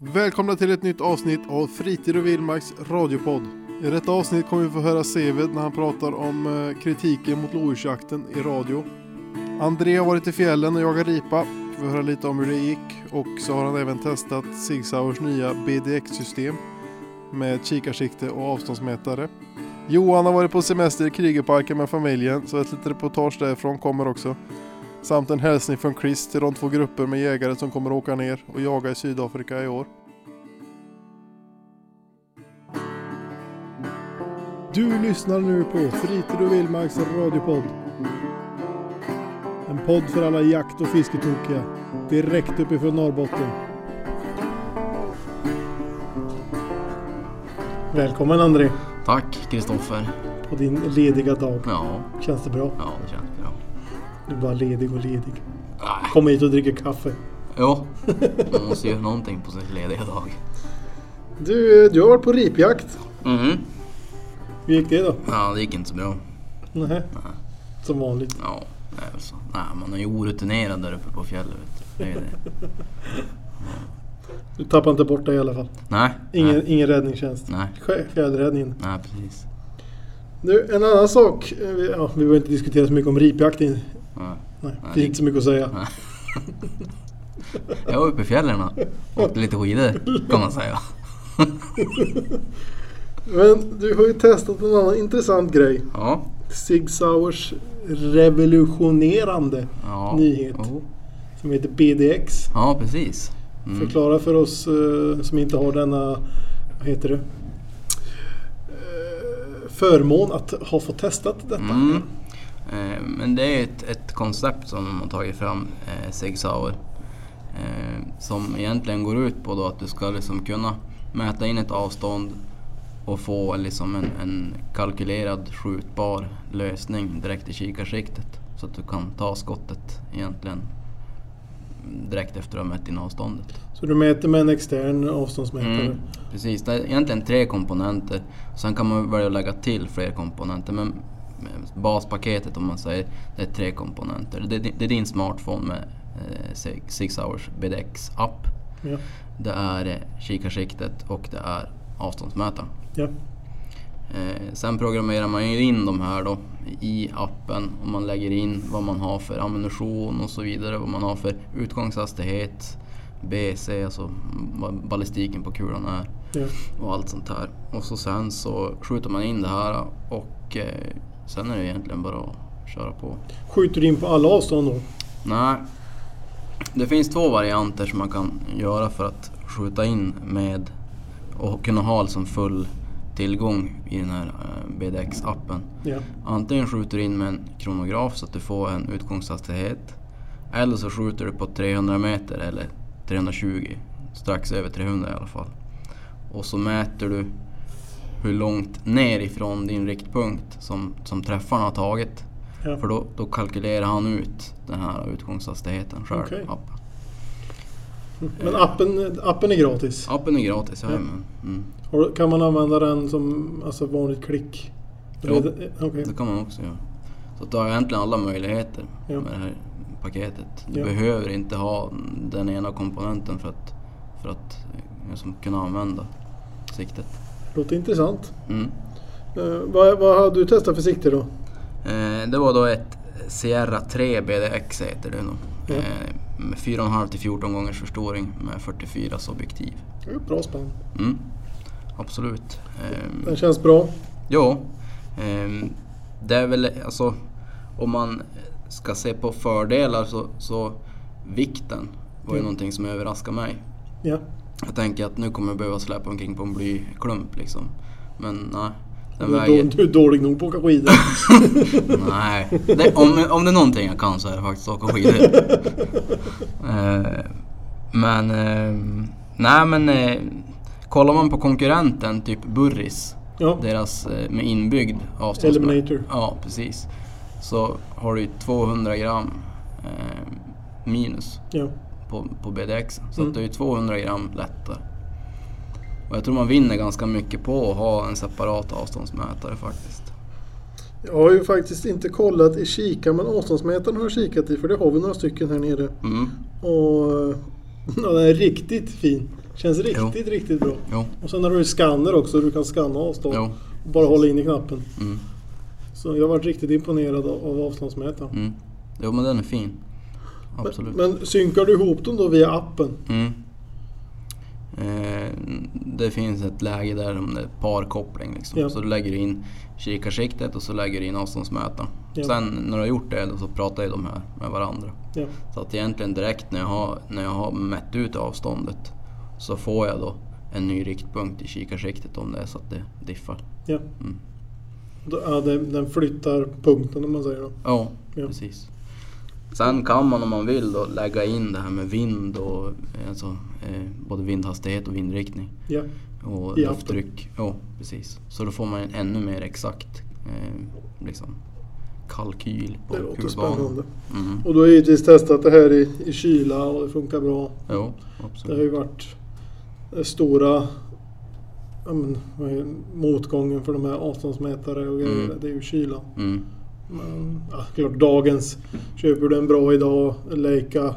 Välkomna till ett nytt avsnitt av Fritid och Vildmarks radiopodd. I detta avsnitt kommer vi få höra Seved när han pratar om eh, kritiken mot lodjursjakten i radio. André har varit i fjällen och jagat ripa. Vi får höra lite om hur det gick och så har han även testat Sig Sauers nya BDX-system med kikarsikte och avståndsmätare. Johan har varit på semester i Krigerparken med familjen så ett litet reportage därifrån kommer också. Samt en hälsning från Chris till de två grupper med jägare som kommer åka ner och jaga i Sydafrika i år. Du lyssnar nu på Fritid och Vildmarks radiopodd. En podd för alla jakt och fisketokiga. Direkt uppifrån Norrbotten. Välkommen André Tack Kristoffer. på din lediga dag. Ja, Känns det bra? ja det känns bra. Du är bara ledig och ledig. Nej. Kom hit och dricker kaffe. Jo, man måste göra någonting på sin lediga dag. Du, du har varit på ripjakt. Mhm. Hur gick det då? Ja, det gick inte så bra. Nej. Som vanligt. Ja, det är väl så. Nej, man är ju orutinerad där uppe på fjället. Vet du. Det är ju det. Du tappar inte bort dig i alla fall. Nej. Ingen, Nej. ingen räddningstjänst. Nej. Fjällräddningen. Nej, precis. Du, en annan sak. eh, vi- Ja, vi behöver inte diskutera så mycket om ripjakten. Nej. Nej, Nej, det finns det- inte så mycket att säga. Nej. Jag var uppe i fjällen och åkte lite skidor kan man säga. Men du har ju testat en annan intressant grej. Ja. Sig Sauers revolutionerande ja. Nyhet. Jo. som heter BDX. Ja, precis. Mm. Förklara för oss eh, som inte har denna, vad heter det? Eh, förmån att ha fått testat detta. Mm. Eh, Men det är ett, ett koncept som de har tagit fram, eh, Sig Sauer. Eh, som egentligen går ut på att du ska liksom kunna mäta in ett avstånd och få liksom en, en kalkylerad skjutbar lösning direkt i kikarsiktet. Så att du kan ta skottet egentligen direkt efter att du har mätt in avståndet. Så du mäter med en extern avståndsmätare. Mm, precis, det är egentligen tre komponenter. Sen kan man välja att lägga till fler komponenter. Men baspaketet om man säger, det är tre komponenter. Det, det är din smartphone med eh, Six Hours BDX app. Ja. Det är eh, kikarsiktet och det är avståndsmätaren. Ja. Eh, sen programmerar man ju in de här då i appen och man lägger in vad man har för ammunition och så vidare, vad man har för utgångshastighet, BC, alltså vad ballistiken på kulan är Ja. och allt sånt här. Och så sen så skjuter man in det här och eh, sen är det egentligen bara att köra på. Skjuter du in på alla avstånd då? Nej, det finns två varianter som man kan göra för att skjuta in med och kunna ha liksom full tillgång i den här eh, BDX-appen. Ja. Antingen skjuter du in med en kronograf så att du får en utgångshastighet. Eller så skjuter du på 300 meter eller 320, strax över 300 i alla fall. Och så mäter du hur långt ner ifrån din riktpunkt som, som träffaren har tagit. Ja. För då, då kalkylerar han ut den här utgångshastigheten själv. Okej. Appen. Men appen, appen är gratis. appen är gratis, ja. Ja. Mm. Kan man använda den som alltså vanligt klick? Jo. Är det- kan man också göra. Så du har egentligen alla möjligheter Ja. med det här paketet. Du Ja. behöver inte ha den ena komponenten för att, för att liksom, kunna använda siktet. Låter intressant. Mm. Eh, vad, vad har du testat för sikte då? Eh, det var då ett Sierra 3 BDX heter det nog. Ja. Eh, med 4,5 till 14 gångers förstoring med 44 objektiv. Det är Bra spann. Mm. Absolut. Ehm, Den känns bra. Jo, ehm, det är väl alltså om man ska se på fördelar så, så vikten var ju Mm. någonting som överraskade mig. Ja. Jag tänker att nu kommer jag behöva släppa omkring på en blyklump liksom. Men nej. Den Du, väger... då, du är dålig nog på att åka skidor. nej. Det, om, om det är någonting jag kan så är det faktiskt att åka skidor. Eh, men... eh, nej men... eh, kollar man på konkurrenten, typ Burris. Ja. Deras med inbyggd avståndsmätare. Eliminator. Ja, precis. Så har du ju 200 gram minus Ja. På, på BDX. Så Mm. att det är ju 200 gram lättare. Och jag tror man vinner ganska mycket på att ha en separat avståndsmätare faktiskt. Jag har ju faktiskt inte kollat i kika men avståndsmätaren har jag kikat i för det har vi några stycken här nere. Mm. Och ja, den är riktigt fin. Känns riktigt, riktigt bra. Jo, Och sen har du ju scanner också, du kan scanna avstånd. jo. Och bara hålla in i knappen. Mm, Så jag har varit riktigt imponerad av, av avståndsmätaren. mm. Jo, men den är fin. Absolut. Men, men synkar du ihop dem då via appen? Mm. Eh, det finns ett läge där om det är parkoppling. Liksom. Ja. Så du lägger in kikarsiktet och så lägger du in avståndsmätaren. Ja. Sen när du har gjort det så pratar ju de här med varandra. Ja. Så att egentligen direkt när jag har, när jag har mätt ut avståndet så får jag då en ny riktpunkt i kikarsiktet om det är så att det diffar. ja. Mm. Ja den, den flyttar punkten om man säger då. Ja, Ja. precis. Sen kan man om man vill då lägga in det här med vind och alltså, eh, både vindhastighet och vindriktning. Ja. Och I lufttryck. Ja, precis. Så då får man en ännu mer exakt eh, liksom, kalkyl på Det låter hur spännande. Mm. Och du har givetvis testat det här i, i kyla och det funkar bra. Jo, Det har absolut. ju varit stora men, motgången för de här avståndsmätare och grejer. Mm. Det är ju kylan. Mm. Men ja, klart dagens, köper du en bra idag, Leica eh,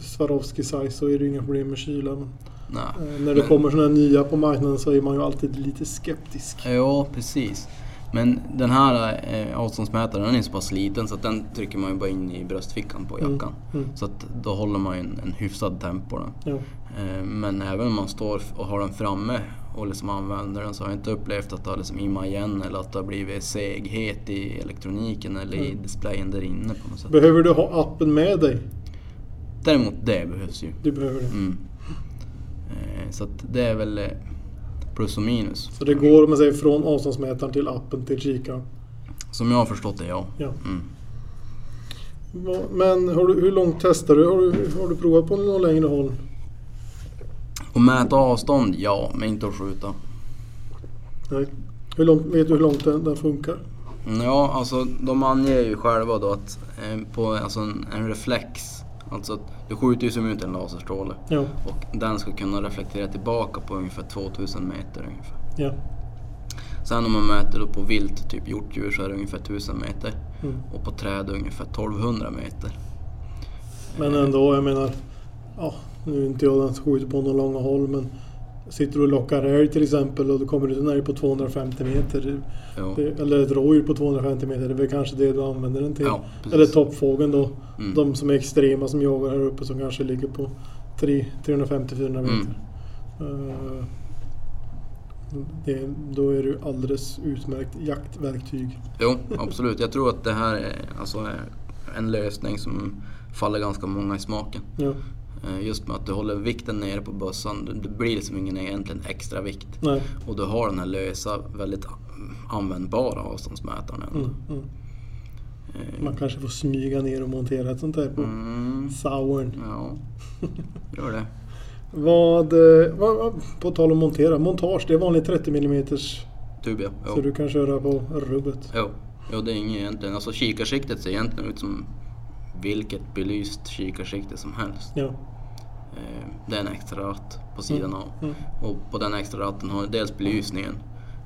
Swarovski size så är det inga problem med kylan. Nej. eh, när det Men- kommer sådana nya på marknaden så är man ju alltid lite skeptisk. Ja, precis. Men den här eh, avståndsmätaren den är så pass liten så att den trycker man ju bara in i bröstfickan på Mm, jackan. mm. Så att då håller man ju en, en hyfsad tempo. Ja. Eh, men även om man står och har den framme och liksom använder den så har jag inte upplevt att det har liksom immat igen eller att det har blivit seghet i elektroniken eller i Mm. displayen där inne på något sätt. Behöver du ha appen med dig? Däremot det behövs ju. Du behöver det. Mm. Eh, så det är väl eh, plus och minus. Så det går om man säger från avståndsmätaren till appen till kikaren. Som jag har förstått det, ja. Ja. Mm. Men hur långt testar du? Har du, har du provat på någon längre håll? Och mäta avstånd, ja, men inte att skjuta. Nej. Hur långt, vet du hur långt den, den funkar? Ja, alltså de anger ju själva då att eh, på alltså en, en reflex, alltså att du skjuter ju som ut en laserstråle Ja. och den ska kunna reflektera tillbaka på ungefär 2000 meter ungefär. ja. Sen om man mäter då på vilt, typ hjortdjur, så är det ungefär 1000 meter Mm. och på träd ungefär 1200 meter. Men ändå, jag menar... Ja, nu är inte jag den som skjuter på några långa håll men... Sitter du och lockar älg till exempel och då kommer du ut en älg på 250 meter. Jo. Det, eller ett rådjur på 250 meter. Det är väl kanske det du använder den till. Ja, eller toppfågeln då. Mm. De som är extrema som jagar här uppe som kanske ligger på 3 350-400 meter. Mm. Det, då är det alldeles utmärkt jaktverktyg. Jo, absolut. Jag tror att det här är alltså, en lösning som faller ganska många i smaken. Ja, Just med att du håller vikten nere på bössan. Det- blir liksom ingen egentligen extra vikt. nej. Och du har den här lösa, väldigt användbara avståndsmätaren. Mm, mm. Eh, Man kanske får smyga ner och montera ett sånt här på Mm, Sauern. ja, gör det. Vad, eh, vad, vad, på tal om montera, montage det är vanligt 30 mm Tubia. så Jo. du kan köra på rubbet. Jo. jo, det är inget egentligen. Alltså kikarsiktet ser egentligen ut som vilket belyst kikarsikte som helst. Ja. Eh, Det är en extra ratt på sidan av. Mm. Och på den extra ratten har du dels belysningen,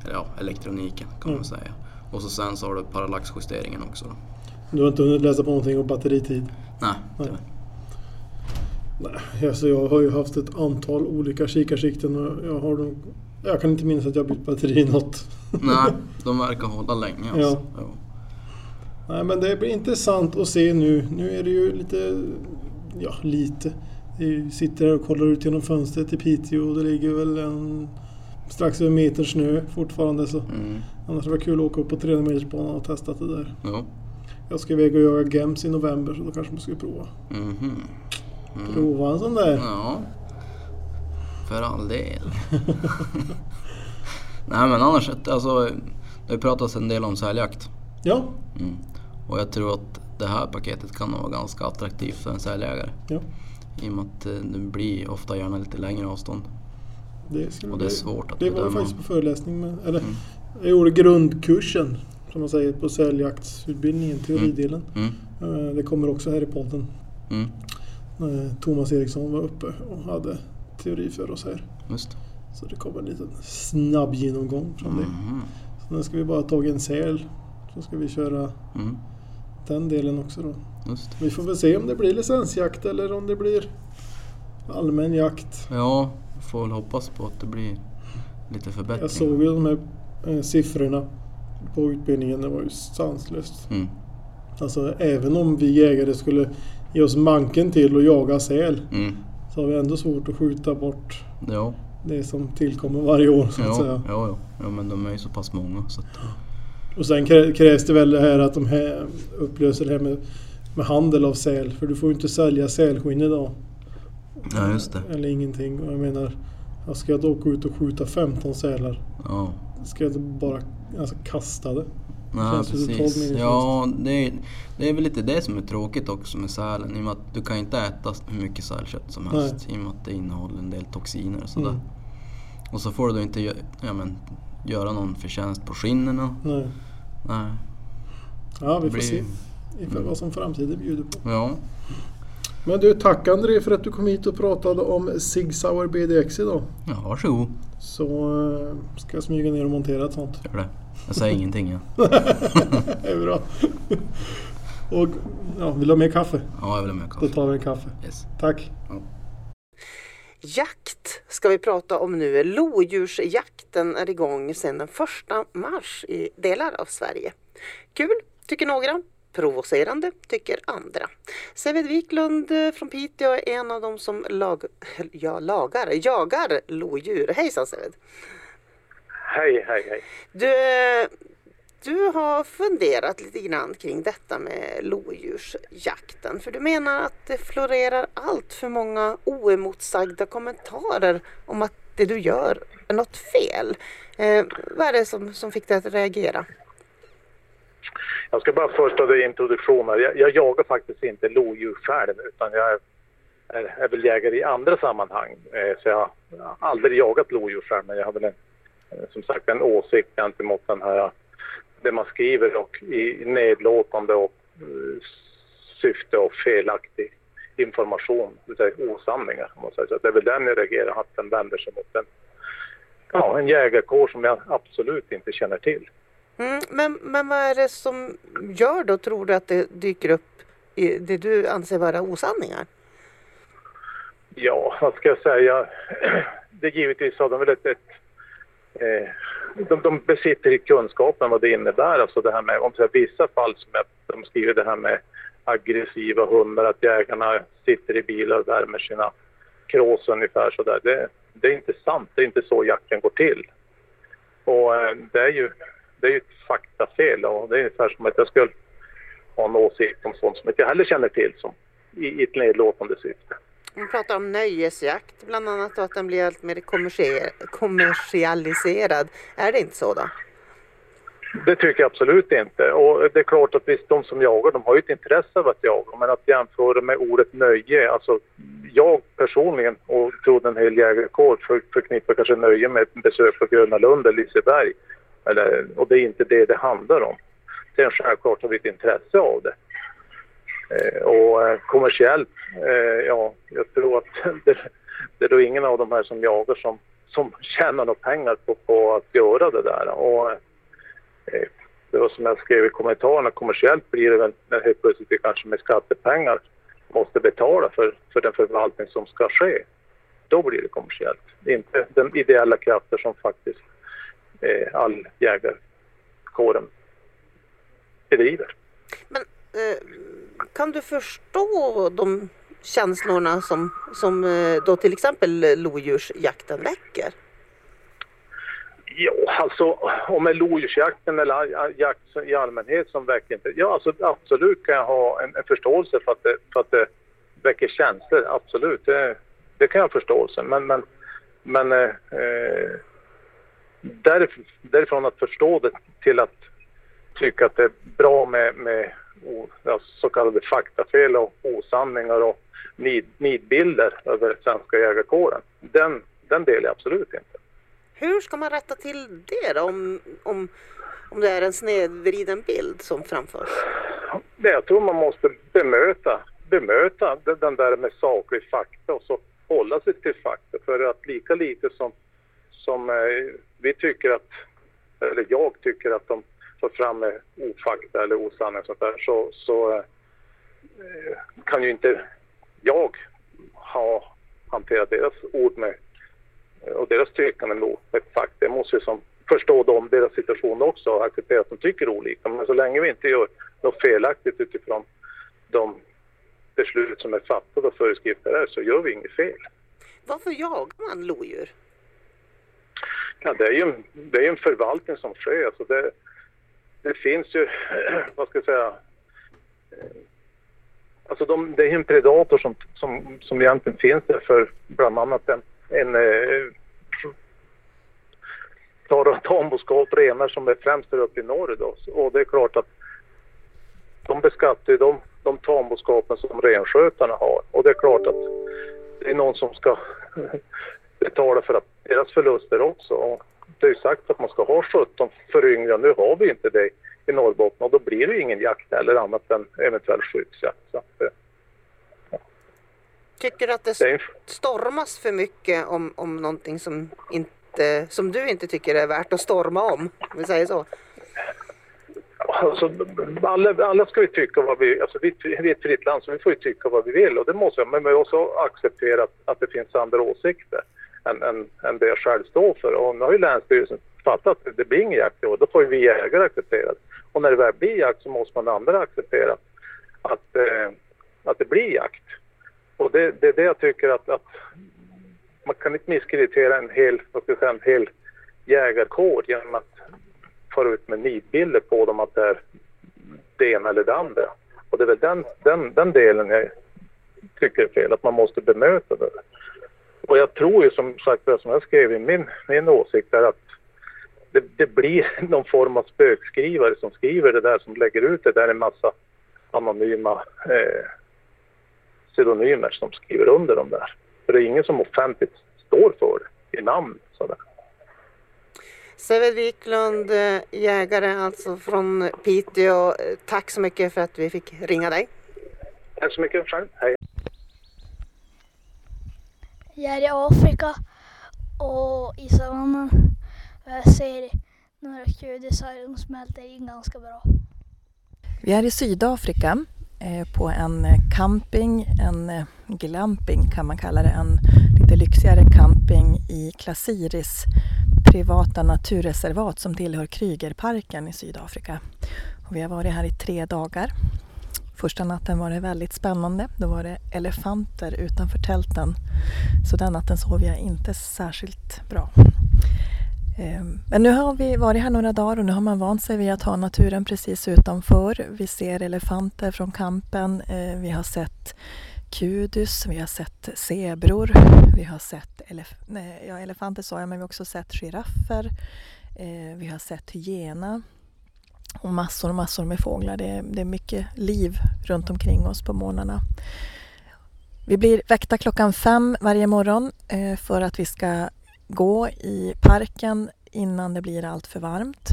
eller ja, elektroniken kan Mm. man säga. Och så sen så har du parallaxjusteringen också. Då. Du har inte hunnit läsa på någonting om batteritid? Nej, Nej. Nej, alltså jag har ju haft ett antal olika kikarsikten och jag har nog, Jag kan inte minnas att jag bytt batteri i något. Nej, de verkar hålla länge alltså. Ja. Jo. Nej men det blir intressant att se nu. Nu är det ju lite, ja lite. Sitter här och kollar ut genom fönstret i Piteå och det ligger väl en strax över meter snö fortfarande så Mm. annars det var kul att åka upp på 300 meters banan och testa det där. Jo. Jag ska iväg och jaga gems i november så då kanske man ska prova. Mhm. Mm. Prova en sån där. Ja. För all del. Nej men annars, alltså, det har pratats en del om säljakt. Ja, Mm. Och jag tror att det här paketet kan vara ganska attraktivt för en säljägare. ja. I och med att eh, det blir ofta gärna lite längre avstånd. Det, Och det är svårt att Det var bedöma. faktiskt på föreläsning. Med, eller, Mm. Jag gjorde grundkursen som man säger på säljjaktsutbildningen, teoridelen. Mm. Eh, Det kommer också här i podden. Mm. Eh, Thomas Eriksson var uppe och hade teori för oss här. Just. Så det kommer en liten snabb genomgång från det. Mhm. Så nu ska vi bara ta en säl. Så ska vi köra Mm. Den delen också då. Vi får väl se om det blir licensjakt eller om det blir allmän jakt. Ja, får väl hoppas på att det blir lite förbättring. Jag såg ju de här eh, siffrorna på utbildningen. Det var ju sanslöst. Mm. Alltså även om vi jägare skulle ge oss manken till att jaga säl Mm. så har vi ändå svårt att skjuta bort Ja, det som tillkommer varje år så att ja, säga. ja, ja, ja, men de är ju så pass många så att, Och sen krä- krävs det väl det här att de här upplöser det här med, med handel av säl. För du får ju inte sälja sälskinn idag. Ja, just det. Eller ingenting. Och jag menar, jag ska jag då åka ut och skjuta 15 sälar? Ja. Ska jag då bara alltså, kasta det? Ja, precis. Ja, det är, det är väl lite det som är tråkigt också med sälen. I och med att du kan inte äta hur mycket sälkött som helst. I och med att det innehåller en del toxiner och sådär. Mm. Och så får du inte ja, men, göra någon förtjänst på skinnen. Nej. Nej. Ja, vi får Blir- se ifall vad som framtiden bjuder på. Ja, Men du, tack André för att du kom hit och pratade om Sig Sauer BDX idag. ja varsågod. Så eh, ska jag smyga ner och montera ett sånt. Gör det. Jag säger ingenting än. det är bra. och ja, vill du ha mer kaffe? Ja, jag vill ha Då kaffe. tar vi en kaffe. Yes. Tack. Jakt ska vi prata om nu. Lodjursjakten är igång sedan den 1 mars i delar av Sverige. Kul, tycker några. Provocerande, tycker andra. Seved Wiklund eh, från Piteå är en av dem som lag, ja, lagar, jagar lodjur. Hejsan Seved! Hej, hej, hej. Du, eh, du har funderat lite grann kring detta med lodjursjakten. För du menar att det florerar allt för många oemotsagda kommentarer om att det du gör är något fel. Eh, vad är det som, som fick dig att reagera? Jag ska bara först av introduktionen. Jag, jag jagar faktiskt inte lodjur själv utan jag är, är, är väl jägare i andra sammanhang. Eh, så jag har aldrig jagat lodjur själv men jag har väl en, eh, som sagt en åsikt gentemot den här det man skriver och i nedlåtande och eh, syfte och felaktig information, osanningar. man säger Så det är väl den jag reagerar att den vänder sig mot en, ja, en jägarkår som jag absolut inte känner till. Mm, men, men vad är det som gör då, tror du, att det dyker upp i det du anser vara osanningar? Ja, vad ska jag säga? Det givetvis har de väl ett... ett eh, de, de besitter kunskapen vad det innebär. Alltså det här med, om säger, vissa fall som jag, de skriver det här med aggressiva hundar, att jägarna sitter i bilar och värmer sina krås ungefär sådär. Det, det är inte sant. Det är inte så jakten går till. Och eh, det är ju det är ju ett faktafel och det är ungefär som att jag skulle ha en åsikt om sånt som jag inte heller känner till som i, i ett nedlåtande syfte. Hon pratar om nöjesjakt bland annat och att den blir allt mer kommersialiserad. Är det inte så då? Det tycker jag absolut inte. Och det är klart att visst, de som jagar, de har ju ett intresse av att jaga. Men att jämföra med ordet nöje, alltså jag personligen och tror en hel jägarkår för, förknippar kanske nöje med ett besök på Gröna Lund eller Liseberg. Eller, och det är inte det det handlar om. Sen självklart har vi ett intresse av det. Eh, och eh, kommersiellt, eh, ja, jag tror att det, det är då ingen av de här som jagar som, som tjänar några pengar på, på att göra det där. Och, det var som jag skrev i kommentarerna, kommersiellt blir det väl när helt plötsligt vi kanske med skattepengar måste betala för, för den förvaltning som ska ske. Då blir det kommersiellt. Inte de ideella krafter som faktiskt eh, all jägarkåren bedriver. Men eh, kan du förstå de känslorna som, som eh, då till exempel lodjursjakten väcker? Ja, alltså om det är lodjursjakten eller jakt i allmänhet som väcker. Ja, alltså, absolut kan jag ha en, en förståelse för att, det, för att det väcker känslor. Absolut, det, det kan jag ha förståelse. Men, men, men eh, eh därif, därifrån att förstå det till att tycka att det är bra med, med så kallade faktafel och osanningar och nid, nidbilder över svenska jägarkåren. Den, den delar jag absolut inte. Hur ska man rätta till det då, om, om, om det är en snedvriden bild som framförs? Det jag tror man måste bemöta, bemöta den- den där med saklig fakta och så hålla sig till fakta. För att lika lite som, som eh, vi tycker att, eller jag tycker att de får fram med ofakta eller osanning och sånt där, så, så eh, kan ju inte jag ha hantera deras ord med och deras tyckande ett fack. Det måste ju som förstå dem, deras situation också och acceptera att de tycker olika. Men så länge vi inte gör något felaktigt utifrån de beslut som är fattade och föreskrifter är så gör vi inget fel. Varför jagar man lodjur? Ja, det är ju en, det är en förvaltning som sker. Alltså det, det finns ju, vad ska jag säga, eh, alltså de, det är en predator som, som, som egentligen finns där för bland annat en, en eh, tamboskap, renar som är främst där uppe i norr då. Och det är klart att de beskattar ju de, de tamboskapen som renskötarna har. Och det är klart att det är någon som ska betala för att deras förluster också. Det är ju sagt att man ska ha 17 föryngringar. Nu har vi inte det i Norrbotten och då blir det ingen jakt eller annat än eventuell skyddsjakt. Så, ja. Tycker du att det stormas för mycket om, om någonting som, inte, som du inte tycker är värt att storma om? Om vi säger så. Alltså, alla, alla ska vi tycka vad vi... Alltså vi, vi är ett fritt land så vi får ju tycka vad vi vill och det måste jag. Men vi måste också acceptera att, att det finns andra åsikter än, än, än det jag själv står för. Och nu har ju Länsstyrelsen fattat att det blir ingen jakt i år. Då får ju vi jägare acceptera det. Och när det väl blir jakt så måste man andra acceptera att, eh, att det blir jakt. Och det, det är det jag tycker att, att man kan inte misskreditera en hel, vad ska jag säga, en hel jägarkår genom att fara ut med nidbilder på dem att det är det ena eller det andra. Och det är väl den, den, den delen jag tycker är fel, att man måste bemöta det. Och jag tror ju som sagt, som jag skrev i min, min åsikt är att det, det, blir någon form av spökskrivare som skriver det där, som lägger ut det där en massa anonyma eh, pseudonymer som skriver under dem där. För det är ingen som offentligt står för det i namn. Sådär. Seved Wiklund, eh, jägare alltså från Piteå. Tack så mycket för att vi fick ringa dig. Tack så mycket själv. Hej. Jag är i Afrika och i savannen. Jag ser några kudisar, de smälter in ganska bra. Vi är i Sydafrika eh, på en eh, camping, en eh, glamping kan man kalla det, en lite lyxigare camping i Klasiris privata naturreservat som tillhör Krygerparken i Sydafrika. Och vi har varit här i tre dagar. Första natten var det väldigt spännande. Då var det elefanter utanför tälten. Så den natten sov jag inte särskilt bra. Ehm, men nu har vi varit här några dagar och nu har man vant sig vid att ha naturen precis utanför. Vi ser elefanter från kampen. Ehm, vi har sett kudus, vi har sett zebror, vi har sett elef nej, ja, elefanter sa jag, men vi har också sett giraffer. Ehm, vi har sett hyena och massor och massor med fåglar. Det är, det är mycket liv runt omkring oss på morgnarna. Vi blir väckta klockan fem varje morgon eh, för att vi ska gå i parken innan det blir allt för varmt.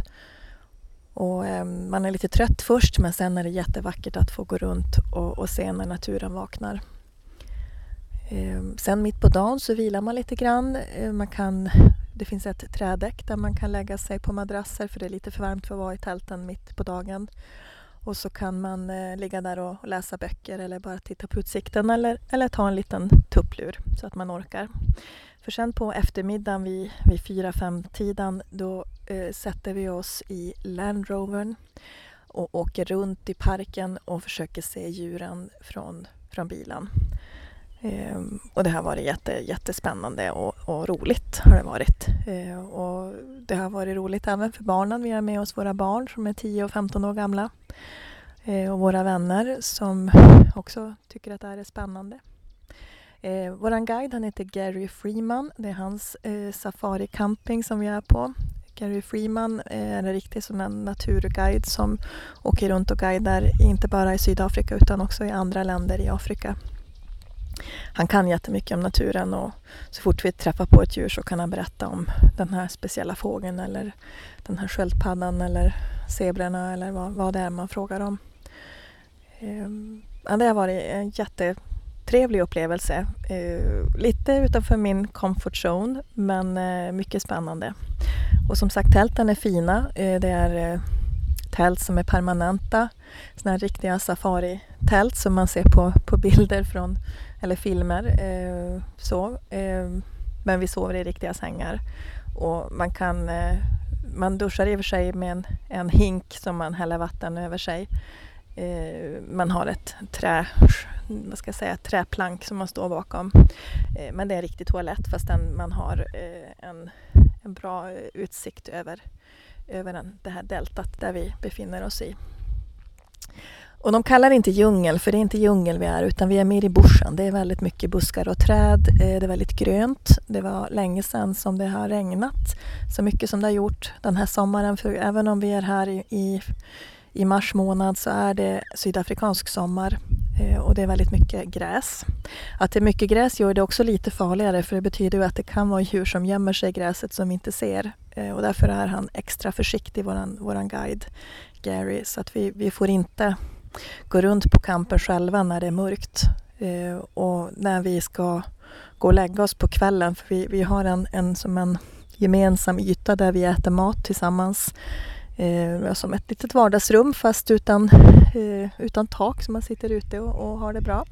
Och, eh, man är lite trött först men sen är det jättevackert att få gå runt och, och se när naturen vaknar. Eh, sen mitt på dagen så vilar man lite grann. Man kan, det finns ett trädäck där man kan lägga sig på madrasser för det är lite för varmt för att vara i tälten mitt på dagen. Och så kan man eh, ligga där och, och, läsa böcker eller bara titta på utsikten eller, eller ta en liten tupplur så att man orkar. För sen på eftermiddagen vid, vid 4-5 tiden då eh, sätter vi oss i Land Rovern och åker runt i parken och försöker se djuren från, från bilen. Eh, och det har varit jätte, jättespännande och, och roligt. har Det varit. Eh, och det har varit roligt även för barnen. Vi har med oss våra barn som är 10 och 15 år gamla. Eh, och våra vänner som också tycker att det här är spännande. Eh, Vår guide han heter Gary Freeman. Det är hans eh, safari camping som vi är på. Gary Freeman eh, är en riktig sån naturguide som åker runt och guidar inte bara i Sydafrika utan också i andra länder i Afrika. Han kan jättemycket om naturen och så fort vi träffar på ett djur så kan han berätta om den här speciella fågeln eller den här sköldpaddan eller zebrorna eller vad, vad det är man frågar om. Ehm, det har varit en jättetrevlig upplevelse. Eh, lite utanför min comfort zone men eh, mycket spännande. Och som sagt tälten är fina. Eh, det är eh, tält som är permanenta. Sådana här riktiga safaritält som man ser på, på bilder från, eller filmer. Eh, så. Eh, men vi sover i riktiga sängar. Och man kan eh, man duschar i och för sig med en, en hink som man häller vatten över sig. Eh, man har ett trä, vad ska jag säga, träplank som man står bakom. Eh, men det är en riktig toalett fast den, man har eh, en, en bra utsikt över, över den, det här deltat där vi befinner oss i. Och de kallar det inte djungel, för det är inte djungel vi är, utan vi är mer i bushen. Det är väldigt mycket buskar och träd. Eh, det är väldigt grönt. Det var länge sedan som det har regnat så mycket som det har gjort den här sommaren. För även om vi är här i, i mars månad så är det sydafrikansk sommar eh, och det är väldigt mycket gräs. Att det är mycket gräs gör det också lite farligare för det betyder att det kan vara djur som gömmer sig i gräset som vi inte ser. Eh, och därför är han extra försiktig, våran, våran guide Gary, så att vi, vi får inte gå runt på campen själva när det är mörkt. Eh, och när vi ska gå och lägga oss på kvällen, för vi, vi har en, en, som en gemensam yta där vi äter mat tillsammans eh, som ett litet vardagsrum fast utan, eh, utan tak så man sitter ute och, och har det bra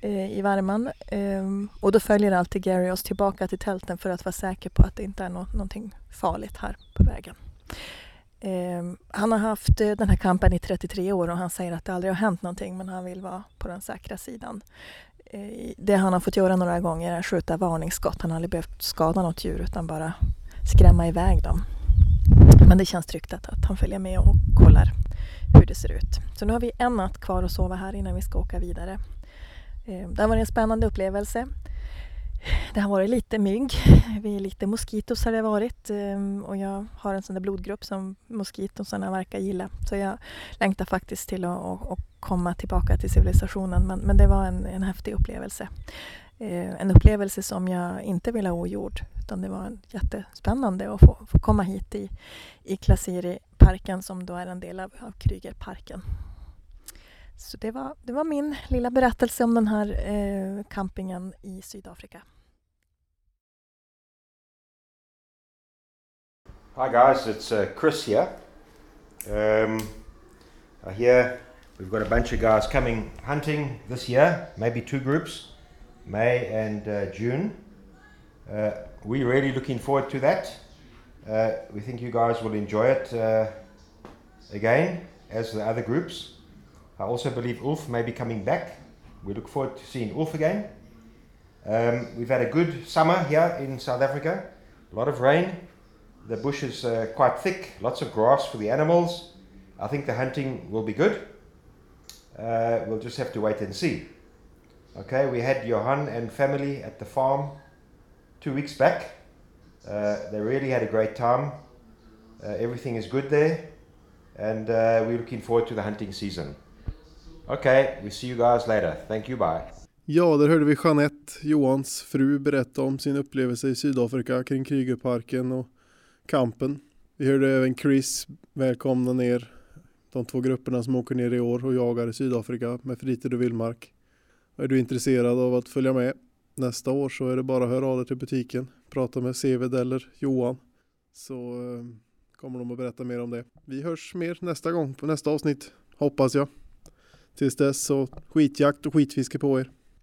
eh, i värmen. Ehm, och då följer alltid Gary oss tillbaka till tälten för att vara säker på att det inte är no någonting farligt här på vägen. Ehm, han har haft eh, den här kampen i 33 år och han säger att det aldrig har hänt någonting men han vill vara på den säkra sidan. Eh, det han har fått göra några gånger är att skjuta varningsskott. Han har aldrig behövt skada något djur utan bara skrämma iväg dem. Men det känns tryggt att, att han följer med och kollar hur det ser ut. Så nu har vi en natt kvar att sova här innan vi ska åka vidare. Ehm, det har varit en spännande upplevelse. Det har varit lite mygg, lite moskitos har det varit ehm, och jag har en sån där blodgrupp som moskitosarna verkar gilla. Så jag längtar faktiskt till att, att, att komma tillbaka till civilisationen men, men det var en, en häftig upplevelse. Eh, en upplevelse som jag inte vill ha ogjord utan det var jättespännande att få, få komma hit i, i Klasiri-parken som då är en del av, av Krygerparken. Så det var, det var min lilla berättelse om den här eh, campingen i Sydafrika. Hi guys, it's uh, Chris here. Um, uh, I hear we've got a bunch of guys coming hunting this year, maybe two groups. May and uh, June. Uh, we're really looking forward to that. Uh, we think you guys will enjoy it uh, again as the other groups. I also believe Ulf may be coming back. We look forward to seeing Ulf again. Um, we've had a good summer here in South Africa, a lot of rain. The bush is uh, quite thick, lots of grass for the animals. I think the hunting will be good. Uh, we'll just have to wait and see. Okay, we had Johan and family at the farm two weeks back. Uh, they really had a great time. Uh, everything is good there, and uh, we're looking forward to the hunting season. Okay, we see you guys later. Thank you, bye. Ja, där hörde vi Jeanette, Johans fru, berätta om sin upplevelse i Sydafrika kring Krügerparken och kampen. Vi hörde även Chris välkomna ner de två grupperna som åker ner i år och jagar i Sydafrika med fritid och vildmark. Är du intresserad av att följa med nästa år så är det bara att höra av dig till butiken. Prata med Seved eller Johan. Så eh, kommer de att berätta mer om det. Vi hörs mer nästa gång på nästa avsnitt. Hoppas jag. Tills dess så skitjakt och skitfiske på er.